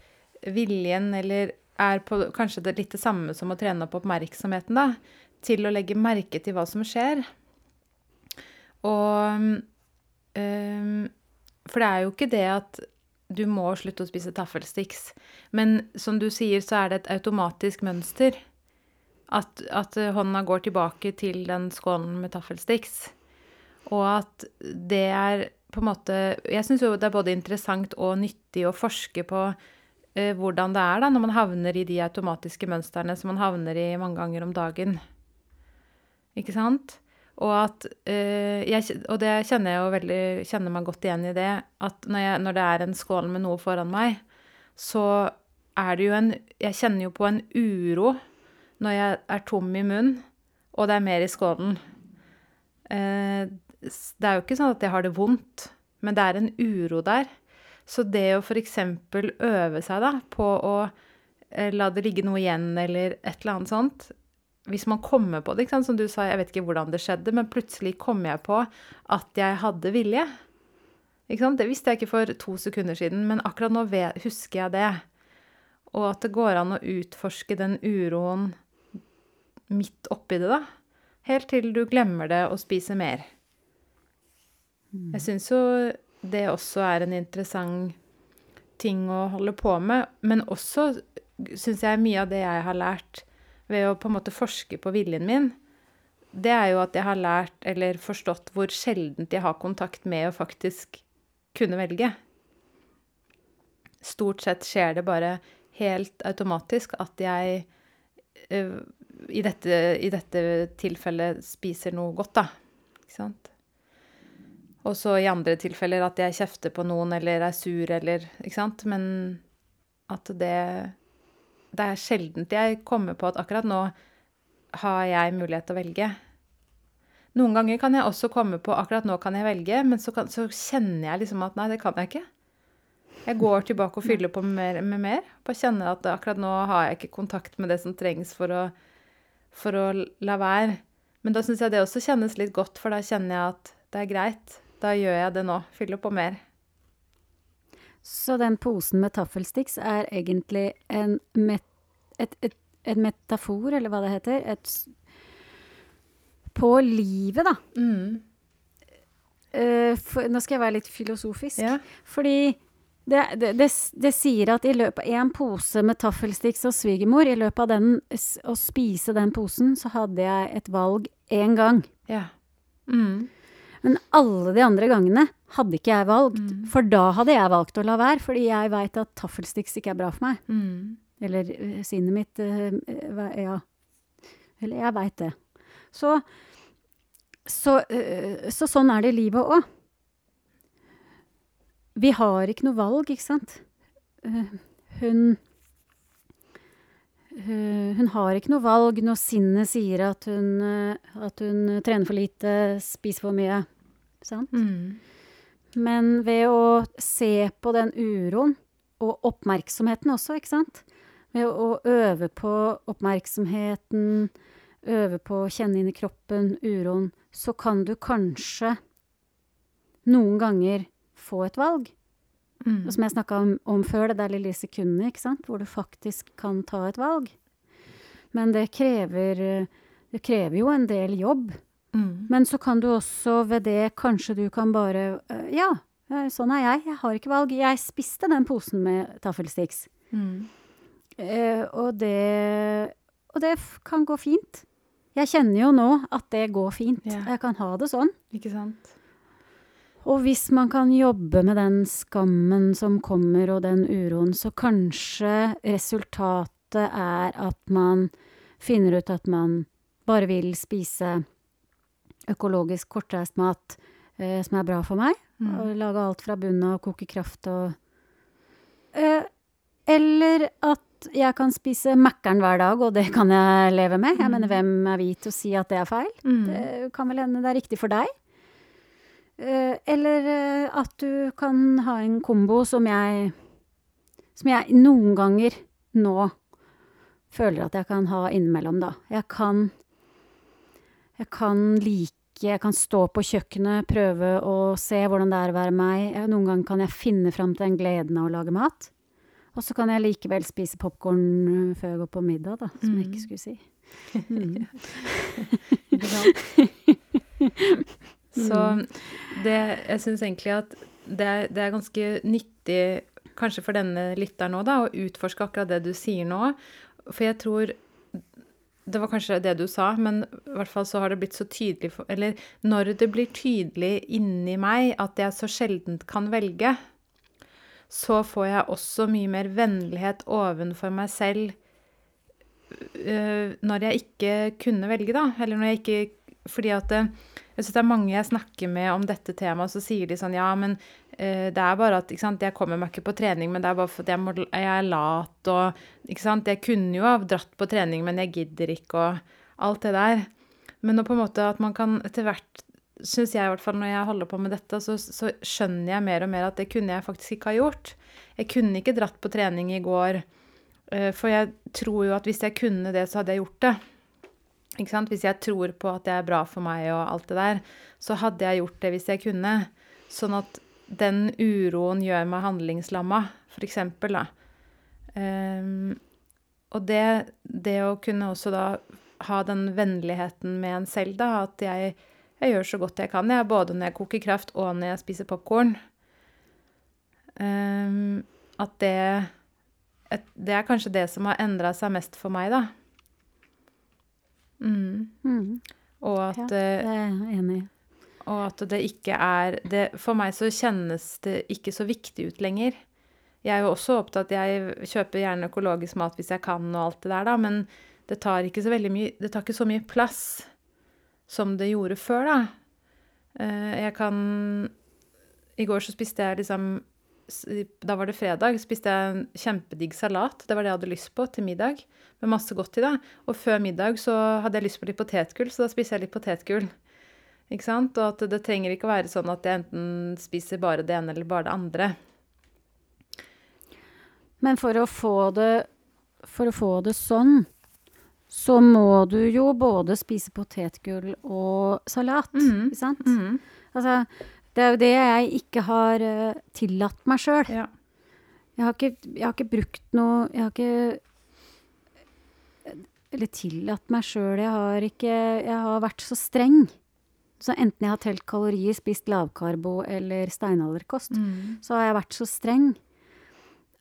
viljen, eller er på kanskje det litt det samme som å trene opp oppmerksomheten, da, til å legge merke til hva som skjer. Og øhm, For det er jo ikke det at du må slutte å spise taffelsticks, men som du sier, så er det et automatisk mønster. At, at hånda går tilbake til den skålen med taffelsticks. Og at det er på en måte Jeg syns jo det er både interessant og nyttig å forske på eh, hvordan det er da når man havner i de automatiske mønstrene som man havner i mange ganger om dagen. Ikke sant? Og at uh, jeg, Og det kjenner jeg jo veldig Kjenner meg godt igjen i det. At når, jeg, når det er en skål med noe foran meg, så er det jo en Jeg kjenner jo på en uro når jeg er tom i munnen, og det er mer i skålen. Uh, det er jo ikke sånn at jeg har det vondt, men det er en uro der. Så det å f.eks. øve seg da, på å eh, la det ligge noe igjen, eller et eller annet sånt Hvis man kommer på det, som du sa, jeg vet ikke hvordan det skjedde, men plutselig kom jeg på at jeg hadde vilje. Det visste jeg ikke for to sekunder siden, men akkurat nå husker jeg det. Og at det går an å utforske den uroen midt oppi det, da. Helt til du glemmer det og spiser mer. Jeg syns jo det også er en interessant ting å holde på med, men også syns jeg mye av det jeg har lært ved å på en måte forske på viljen min, det er jo at jeg har lært eller forstått hvor sjeldent jeg har kontakt med å faktisk kunne velge. Stort sett skjer det bare helt automatisk at jeg eh, i, dette, i dette tilfellet spiser noe godt, da. Ikke sant? Og så i andre tilfeller at jeg kjefter på noen eller er sur eller Ikke sant? Men at det Det er sjeldent jeg kommer på at akkurat nå har jeg mulighet til å velge. Noen ganger kan jeg også komme på akkurat nå kan jeg velge, men så, kan, så kjenner jeg liksom at nei, det kan jeg ikke. Jeg går tilbake og fyller på med. Med mer bare kjenner at akkurat nå har jeg ikke kontakt med det som trengs for å, for å la være. Men da syns jeg det også kjennes litt godt, for da kjenner jeg at det er greit. Da gjør jeg det nå. Fyller på mer. Så den posen med taffelsticks er egentlig en met, et, et, et metafor, eller hva det heter, et, på livet, da. Eh, for, nå skal jeg være litt filosofisk. Ja. Fordi det, det, det, det sier at i løpet av en pose med taffelsticks og svigermor, i løpet av den, å spise den posen, så hadde jeg et valg én gang. ja. Mm. Men alle de andre gangene hadde ikke jeg valgt. For da hadde jeg valgt å la være, fordi jeg veit at taffelsticks ikke er bra for meg. Mm. Eller eh, sinnet mitt eh, Ja. Eller jeg veit det. Så, så, eh, så sånn er det i livet òg. Vi har ikke noe valg, ikke sant? Hun Hun har ikke noe valg når sinnet sier at hun, at hun trener for lite, spiser for mye. Sant? Mm. Men ved å se på den uroen, og oppmerksomheten også, ikke sant? Ved å øve på oppmerksomheten, øve på å kjenne inn i kroppen, uroen, så kan du kanskje noen ganger få et valg. Mm. Og som jeg snakka om, om før, det der lille sekundet, ikke sant? Hvor du faktisk kan ta et valg. Men det krever, det krever jo en del jobb. Mm. Men så kan du også ved det kanskje du kan bare eh, Ja, eh, sånn er jeg. Jeg har ikke valg. Jeg spiste den posen med taffelsticks. Mm. Eh, og det Og det kan gå fint. Jeg kjenner jo nå at det går fint. Ja. Jeg kan ha det sånn. Ikke sant? Og hvis man kan jobbe med den skammen som kommer, og den uroen, så kanskje resultatet er at man finner ut at man bare vil spise økologisk kortreist mat eh, som er bra for meg. Mm. Og lage alt fra bunnen av, koke kraft og eh, Eller at jeg kan spise Mækkern hver dag, og det kan jeg leve med. Jeg Mm. mener, hvem er vi til å si at det er feil? Mm. Det kan vel hende det er riktig for deg. Eh, eller eh, at du kan ha en kombo som jeg Som jeg noen ganger nå føler at jeg kan ha innimellom, da. Jeg kan Jeg kan like Jeg kan stå på kjøkkenet, prøve å se hvordan det er å være meg. Noen ganger kan jeg finne fram til den gleden av å lage mat. Og så kan jeg likevel spise popkorn før jeg går på middag, da, som jeg Mm. ikke skulle si. Mm. Så det, jeg syns egentlig at det er, det er ganske nyttig, kanskje for denne lytteren òg, å utforske akkurat det du sier nå. For jeg tror Det var kanskje det du sa, men i hvert fall så har det blitt så tydelig Eller når det blir tydelig inni meg at jeg så sjeldent kan velge, så får jeg også mye mer vennlighet ovenfor meg selv når jeg ikke kunne velge, da. Eller når jeg ikke fordi at det, jeg synes det er mange jeg snakker med om dette temaet, så sier de sånn Ja, men det er bare at sant, jeg kommer meg ikke på trening, men det er bare fordi jeg, jeg er lat og ikke sant, Jeg kunne jo ha dratt på trening, men jeg gidder ikke og alt det der. Men på en måte at man kan etter hvert Syns jeg i hvert fall når jeg holder på med dette, så, så skjønner jeg mer og mer at det kunne jeg faktisk ikke ha gjort. Jeg kunne ikke dratt på trening i går. Eh, for jeg tror jo at hvis jeg kunne det, så hadde jeg gjort det. Ikke sant? Hvis jeg tror på at det er bra for meg og alt det der, så hadde jeg gjort det hvis jeg kunne. Sånn at den uroen gjør meg handlingslamma, for eksempel, da. Um, og det, det, å kunne også da ha den vennligheten med en selv, da, at jeg, jeg gjør så godt jeg kan, jeg, både når jeg koker kraft og når jeg spiser popkorn. Um, at det et, Det er kanskje det som har endra seg mest for meg, da. Mm. Mm. Og at, Ja, det er jeg enig i. og at det ikke er det, For meg så kjennes det ikke så viktig ut lenger. Jeg er jo også opptatt Jeg kjøper gjerne økologisk mat hvis jeg kan, og alt det der, da, men det tar ikke så veldig mye Det tar ikke så mye plass som det gjorde før, da. Eh, Jeg kan I går så spiste jeg liksom Da var det fredag, spiste jeg en kjempedigg salat. Det var det jeg hadde lyst på til middag, med masse godt i, det. Og før middag så hadde jeg lyst på litt potetgull, så da spiste jeg litt potetgull. Ikke sant? Og at det trenger ikke å være sånn at jeg enten spiser bare det ene eller bare det andre. Men for å få det For å få det sånn, så må du jo både spise potetgull og salat, Mhm. ikke sant? Mhm. Altså, det er jo det jeg ikke har uh, tillatt meg sjøl. Ja. Jeg jeg har ikke brukt noe Jeg har ikke Eller tillatt meg sjøl. Jeg har ikke Jeg har vært så streng. Så enten jeg har telt kalorier, spist lavkarbo eller steinalderkost, mm. så har jeg vært så streng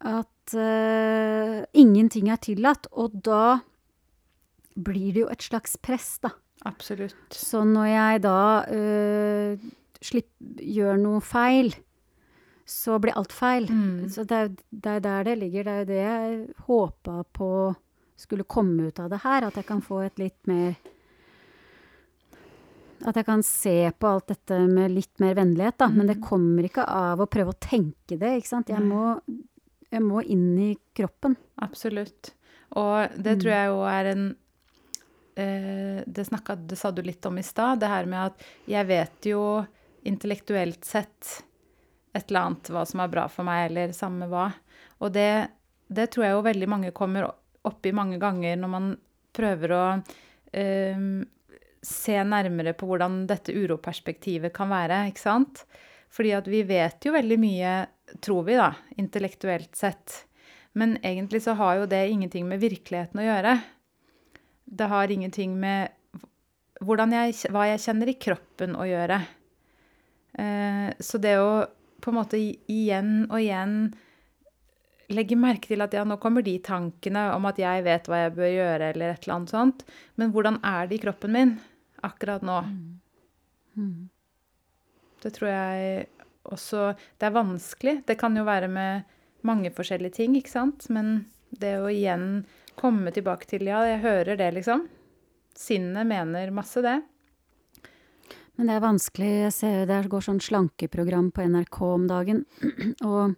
at uh, ingenting er tillatt. Og da blir det jo et slags press, da. Absolutt. Så når jeg da øh, slipp, gjør noe feil, så blir alt feil. Mm. Så det er, det er der det ligger. Det er jo det jeg håpa på skulle komme ut av det her. At jeg kan få et litt mer At jeg kan se på alt dette med litt mer vennlighet, da. Men det kommer ikke av å prøve å tenke det, ikke sant. Jeg må, jeg må inn i kroppen. Absolutt. Og det Mm. tror jeg jo er en det, snakket, det sa du litt om i stad, det her med at jeg vet jo intellektuelt sett et eller annet hva som er bra for meg, eller samme hva. Og det, det tror jeg jo veldig mange kommer opp i mange ganger når man prøver å eh, se nærmere på hvordan dette uroperspektivet kan være, ikke sant? Fordi at vi vet jo veldig mye, tror vi da, intellektuelt sett. Men egentlig så har jo det ingenting med virkeligheten å gjøre. Det har ingenting med jeg, hva jeg kjenner i kroppen å gjøre. Eh, så det å på en måte igjen og igjen legge merke til at ja, nå kommer de tankene om at jeg vet hva jeg bør gjøre, eller et eller annet sånt. Men hvordan er det i kroppen min akkurat nå? Mm. Det tror jeg også Det er vanskelig. Det kan jo være med mange forskjellige ting, ikke sant? Men det å igjen komme tilbake til Ja, jeg hører det, liksom. Sinnet mener masse, det. Men det er vanskelig. Jeg ser jo det går sånn slankeprogram på NRK om dagen. Og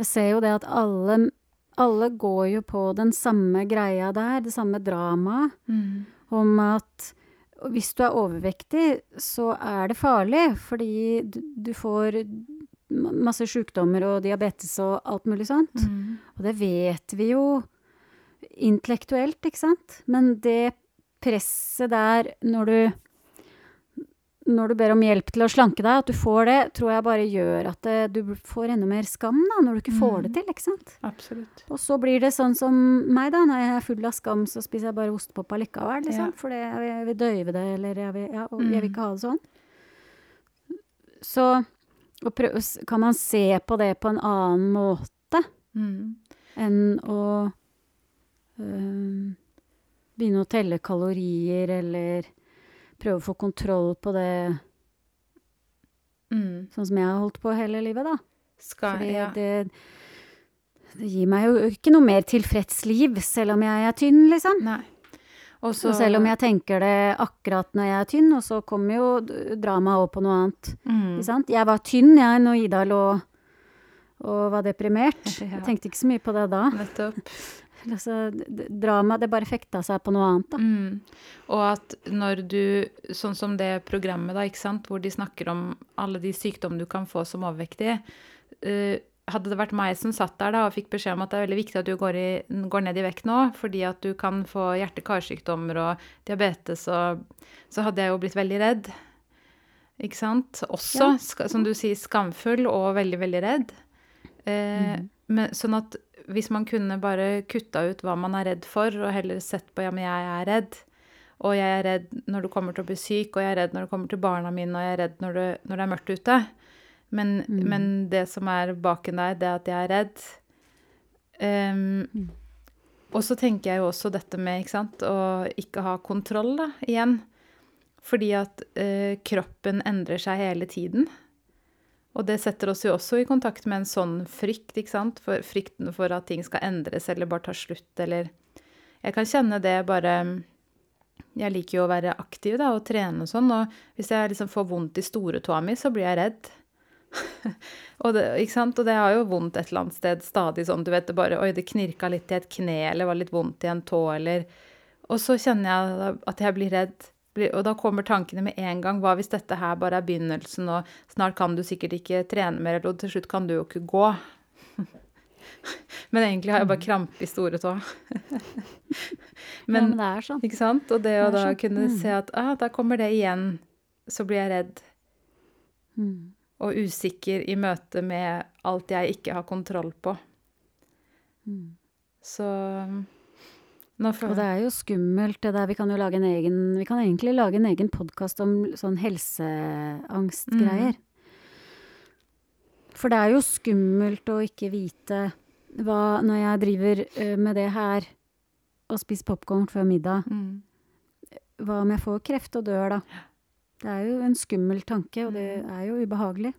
jeg ser jo det at alle, alle går jo på den samme greia der, det samme dramaet, om at hvis du er overvektig, så er det farlig, fordi du, du får masse sykdommer og diabetes og alt mulig sånt. Mm. Og det vet vi jo intellektuelt, ikke sant? Men det presset der når du når du ber om hjelp til å slanke deg, at du får det, tror jeg bare gjør at det, du får enda mer skam da, når du ikke får det til, ikke sant? Absolutt. Og så blir det sånn som meg da, når jeg er full av skam, så spiser jeg bare ostepop allikevel, liksom. Ja. For jeg, vil- døyve det, eller jeg vil, ja, og jeg vil ikke ha det sånn. Så prøv, kan man se på det på en annen måte Mm. enn å begynne å telle kalorier, eller prøve å få kontroll på det, Mm. sånn som jeg har holdt på hele livet, da. Skal Fordi ja. det, det gir meg jo ikke noe mer tilfreds liv, selv om jeg er tynn, liksom. Nei. Også, Og selv om jeg tenker det akkurat når jeg er tynn, og så kommer jo dramaet over på noe annet. mm? Jeg var tynn, jeg, når Ida lå og var deprimert. Ja. Jeg tenkte ikke så mye på det da. Nettopp. Altså, drama, det bare fekta seg på noe annet, da. Mm. Og at når du, sånn som det programmet da, ikke sant, hvor de snakker om alle de sykdommer du kan få som overvektig, Uh, hadde det vært meg som satt der da og fikk beskjed om at det er veldig viktig at du går, i, går ned i vekt nå, fordi at du kan få hjerte-karsykdommer og diabetes, og, så hadde jeg jo blitt veldig redd. Ikke sant? Også, Ja. som du sier, skamfull og veldig, veldig redd. Eh, men, sånn at hvis man kunne bare kutta ut hva man er redd for, og heller sett på ja, men jeg er redd, og jeg er redd når du kommer til å bli syk, og jeg er redd når det kommer til barna mine, og jeg er redd når det, når det er mørkt ute. Men, men det som er baken der, det er at jeg er redd. Ehm, Og så tenker jeg jo også dette med ikke sant, å ikke ha kontroll, da, igjen. Fordi at uh, kroppen endrer seg hele tiden. Og det setter oss jo også i kontakt med en sånn frykt, ikke sant? For frykten for at ting skal endres eller bare ta slutt, eller Jeg kan kjenne det bare Jeg liker jo å være aktiv da, og trene og sånn, og hvis jeg liksom får vondt i storetåa mi, så blir jeg redd. og, det, ikke sant? og det har jo vondt et eller annet sted stadig sånn, du vet, det bare Oi, det knirka litt i et kne, eller var litt vondt i en tå, eller Og så kjenner jeg at jeg blir redd. Og da kommer tankene med en gang. Hva hvis dette her bare er begynnelsen, og snart kan du sikkert ikke trene mer, eller og til slutt kan du jo ikke gå. Men egentlig har jeg bare krampe i store tå. ja, Men, men det er sånn. ikke sant? Og det å da sånn. kunne Mm. se at ah, da kommer det igjen, så blir jeg redd Mm. og usikker i møte med alt jeg ikke har kontroll på. Mm. Så Og det er jo skummelt, det der. Vi kan jo lage en egen Vi kan egentlig lage en egen podkast om sånn helseangstgreier. For det er jo skummelt å ikke vite hva Når jeg driver med det her og spiser popkorn før middag, mm. hva om jeg får kreft og dør da? Det er jo en skummel tanke, og det er jo ubehagelig.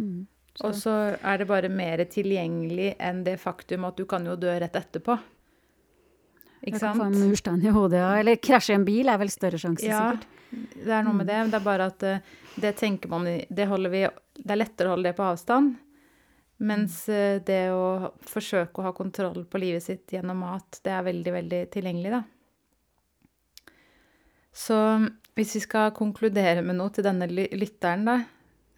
Mm. Og så er det bare mer tilgjengelig enn det faktum at du kan jo dø rett etterpå. Ikke Jeg kan få en sant? murstein i hodet, ja. Eller krasje i en bil er vel større sjanse, Ja, sikkert. det er noe med det. men Det er bare at eh, det tenker man Det vi Det er lettere å holde det på avstand. Mens eh, det å forsøke å ha kontroll på livet sitt gjennom mat, det er veldig, veldig tilgjengelig, da. Så hvis vi skal konkludere med noe til denne lytteren, da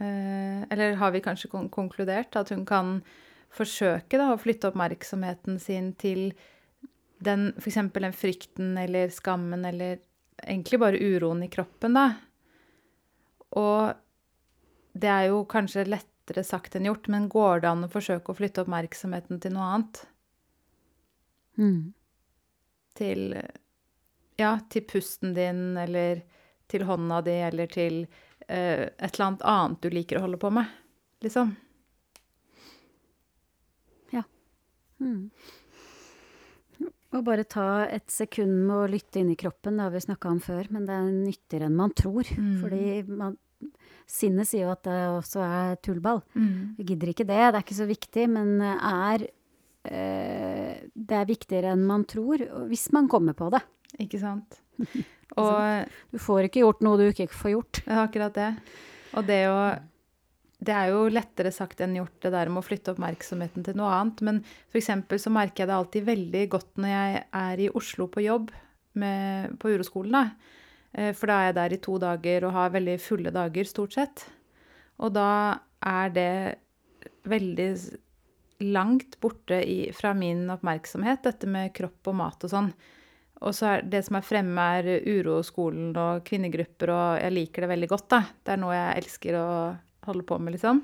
eh, Eller har vi kanskje konkludert at hun kan forsøke da, å flytte oppmerksomheten sin til den, f.eks. den frykten eller skammen eller egentlig bare uroen i kroppen, da. Og det er jo kanskje lettere sagt enn gjort, men går det an å forsøke å flytte oppmerksomheten til noe annet? Mm. Til ja, til pusten din, eller til hånda di, eller til uh, et eller annet annet du liker å holde på med, liksom. Ja. Mm. Og bare ta et sekund med å lytte inn i kroppen, det har vi snakka om før, men det er nyttigere enn man tror. Mm. Fordi man, sinnet sier jo at det også er tullball. Mm. Vi gidder ikke det, det er ikke så viktig, men er eh, Det er viktigere enn man tror, hvis man kommer på det. Ikke sant? Og Du får ikke gjort noe du ikke får gjort. Det er akkurat det. Og det å Det er jo lettere sagt enn gjort, det der med å flytte oppmerksomheten til noe annet. Men f.eks. så merker jeg det alltid veldig godt når jeg er i Oslo på jobb med, på uroskolen. Da. Eh, For da er jeg der i to dager og har veldig fulle dager, stort sett. Og da er det veldig langt borte i, fra min oppmerksomhet, dette med kropp og mat og sånn. Og så er det som er fremme, er uroskolen og kvinnegrupper, og jeg liker det veldig godt, da. Det er noe jeg elsker å holde på med, liksom.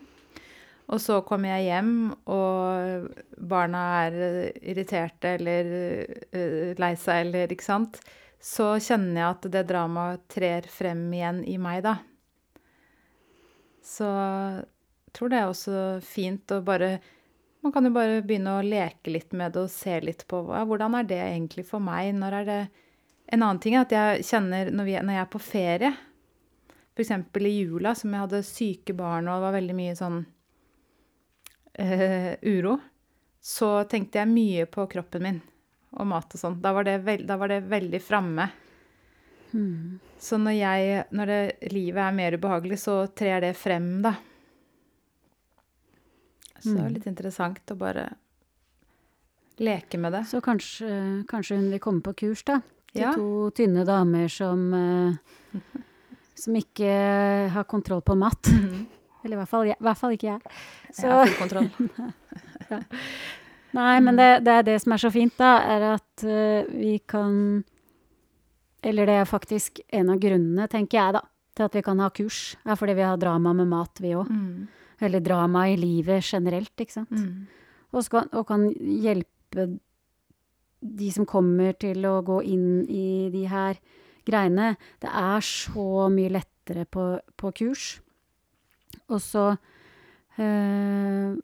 Og så kommer jeg hjem, og barna er eh, irriterte eller eh, lei seg, eller ikke sant. Så kjenner jeg at det dramaet trer frem igjen i meg, da. Så jeg tror det er også fint å bare Man kan jo bare begynne å leke litt med det og se litt på ja, hvordan er det egentlig for meg. Når er det En annen ting er at jeg kjenner når, vi, når jeg er på ferie, f.eks. i jula, som jeg hadde syke barn og det var veldig mye sånn eh, uro, så tenkte jeg mye på kroppen min og mat og sånn. Da, var det da var det veldig framme. Mm. Så når, jeg, når det, livet er mer ubehagelig, så trer det frem, da. Så det er Mm. litt interessant å bare leke med det. Så kanskje, kanskje hun vil komme på kurs, da. Til Ja. to tynne damer som eh, Som ikke har kontroll på mat. Mhm. Eller i hvert fall, jeg, i hvert fall ikke jeg. Jeg har full kontroll. nei, men det, det er det som er så fint, da, er at uh, vi kan Eller det er faktisk en av grunnene, tenker jeg, da, til at vi kan ha kurs, er fordi vi har drama med mat, vi òg. Mm. Eller drama i livet generelt, ikke sant. Mm. Og, skal, og kan hjelpe de som kommer til å gå inn i de her greiene. Det er så mye lettere på, på kurs. Og så eh,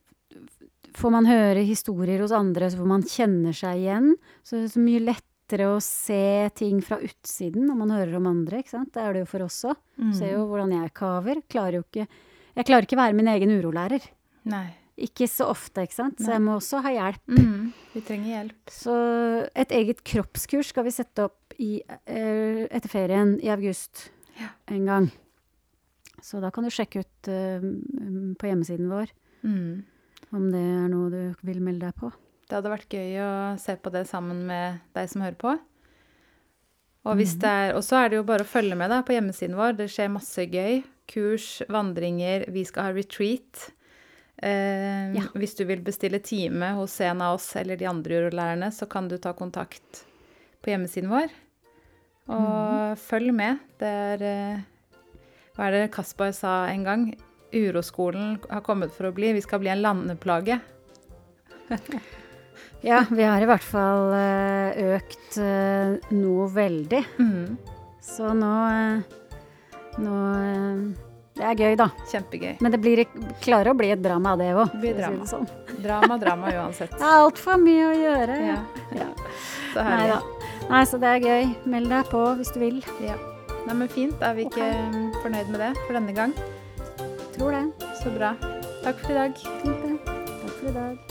får man høre historier hos andre så hvor man kjenner seg igjen. Så det er så mye lettere å se ting fra utsiden når man hører om andre. ikke sant? Det er det jo for oss òg. Mm. Ser jo hvordan jeg kaver. Klarer jo ikke Jeg klarer ikke være min egen urolærer. Nei. Ikke så ofte, ikke sant. Så jeg må også ha hjelp. Mm. Vi trenger hjelp. Så et eget kroppskurs skal vi sette opp i, eh, etter ferien i august Ja. en gang. Så da kan du sjekke ut eh, mm, på hjemmesiden vår Mm. om det er noe du vil melde deg på. Det hadde vært gøy å se på det sammen med deg som hører på. Og og så er det jo bare å følge med da, på hjemmesiden vår. Det skjer masse gøy. Kurs, vandringer, vi skal ha retreat. Eh, Ja. Hvis du vil bestille time hos en av oss eller de andre urolærerne, så kan du ta kontakt på hjemmesiden vår. Og følg med. Det er eh, Hva er det Kaspar sa en gang? Uroskolen har kommet for å bli. Vi skal bli en landeplage. Ja, vi har i hvert fall eh, økt eh, noe veldig. Mm. Så nå Nå Det er gøy, da. Kjempegøy. Men det blir, klarer å bli et drama det òg. Det blir drama. sånn. Drama, drama uansett. Det er altfor mye å gjøre. Ja. Ja. Så Nei herlig. da. Nei, så det er gøy. Meld deg på hvis du vil. Ja. Nei, men fint. Er vi ikke okay. fornøyd med det for denne gang? Tror det. Så bra. Takk for i dag. Fint, det. Takk for i dag.